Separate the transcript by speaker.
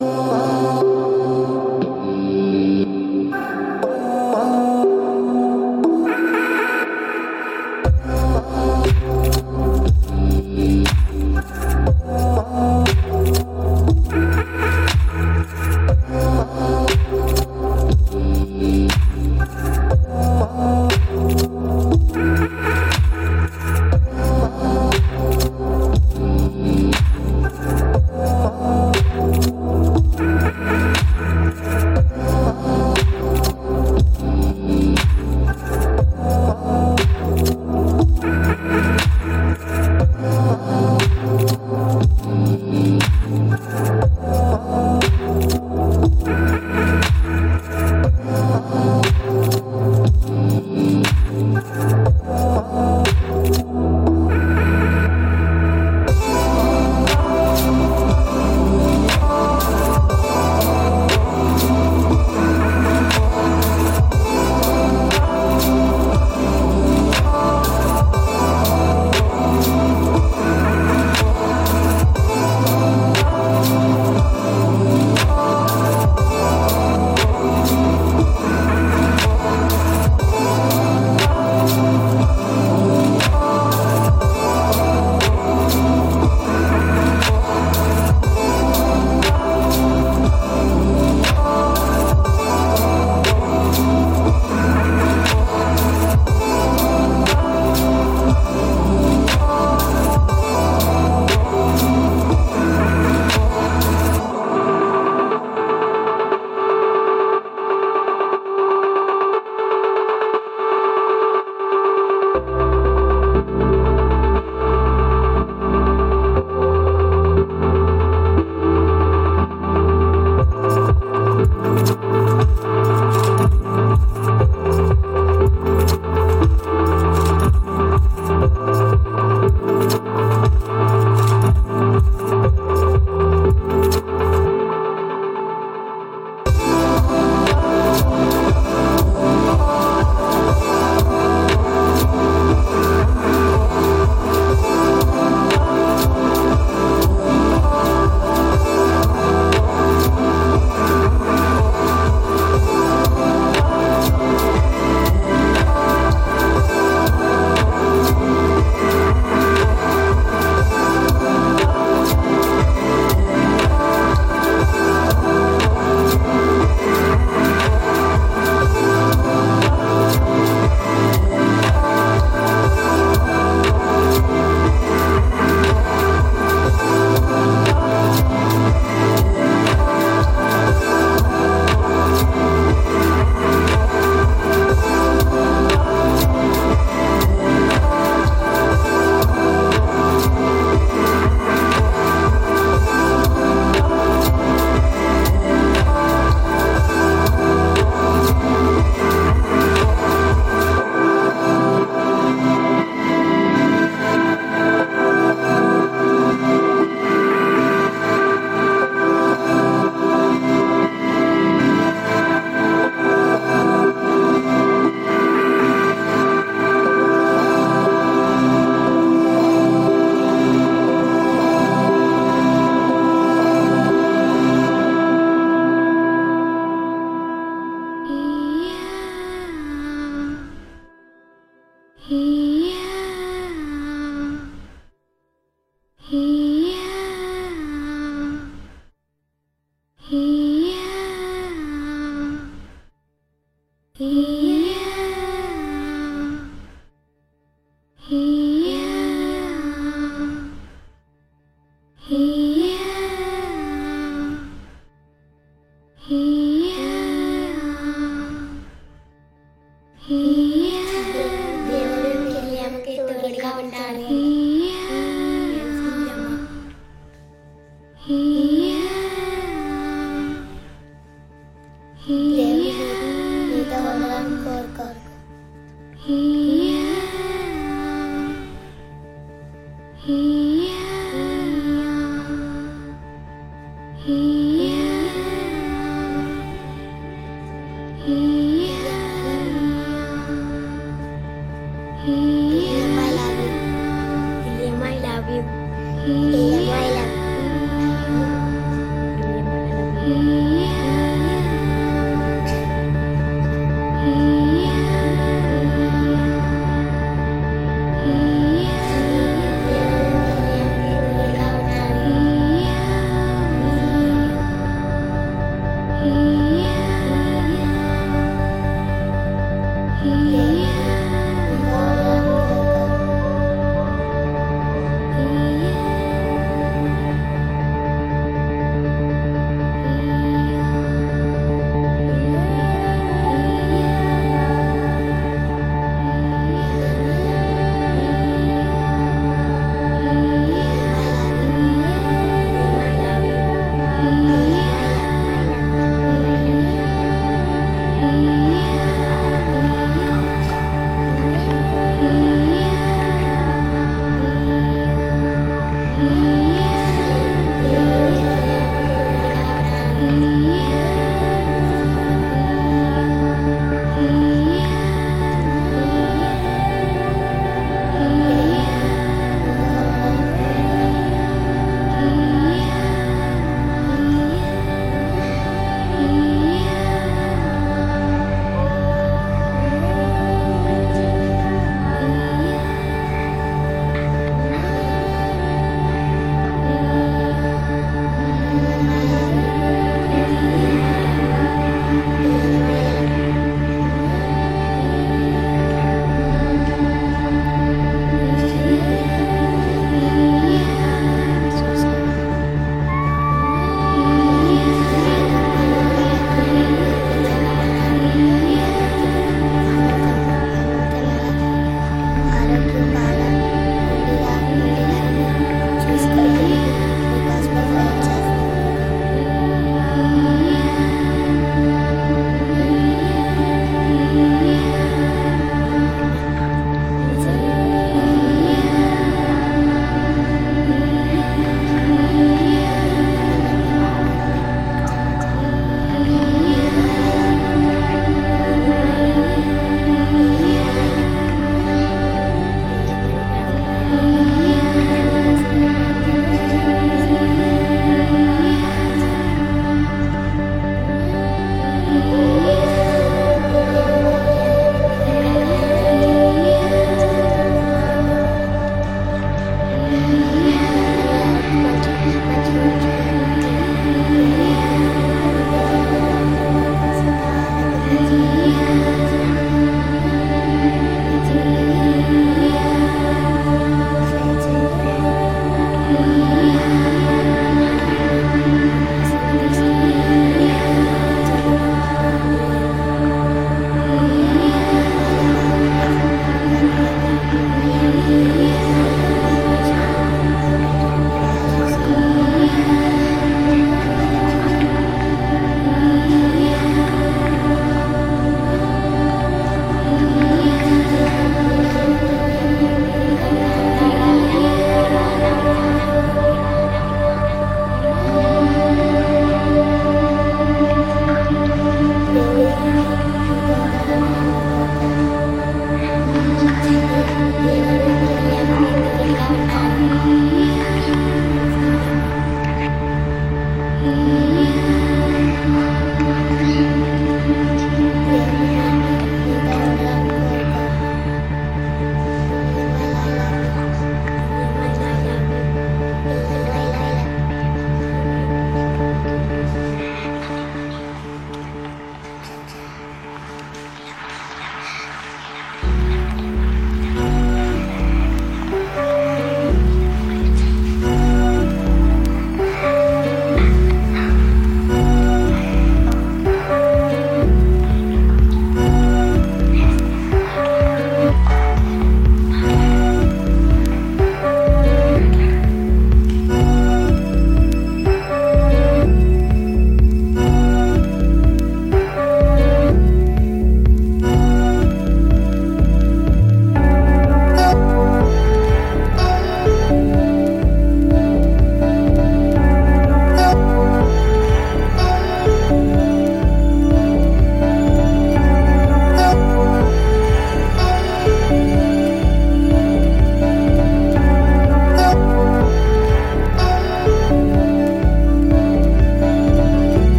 Speaker 1: Oh.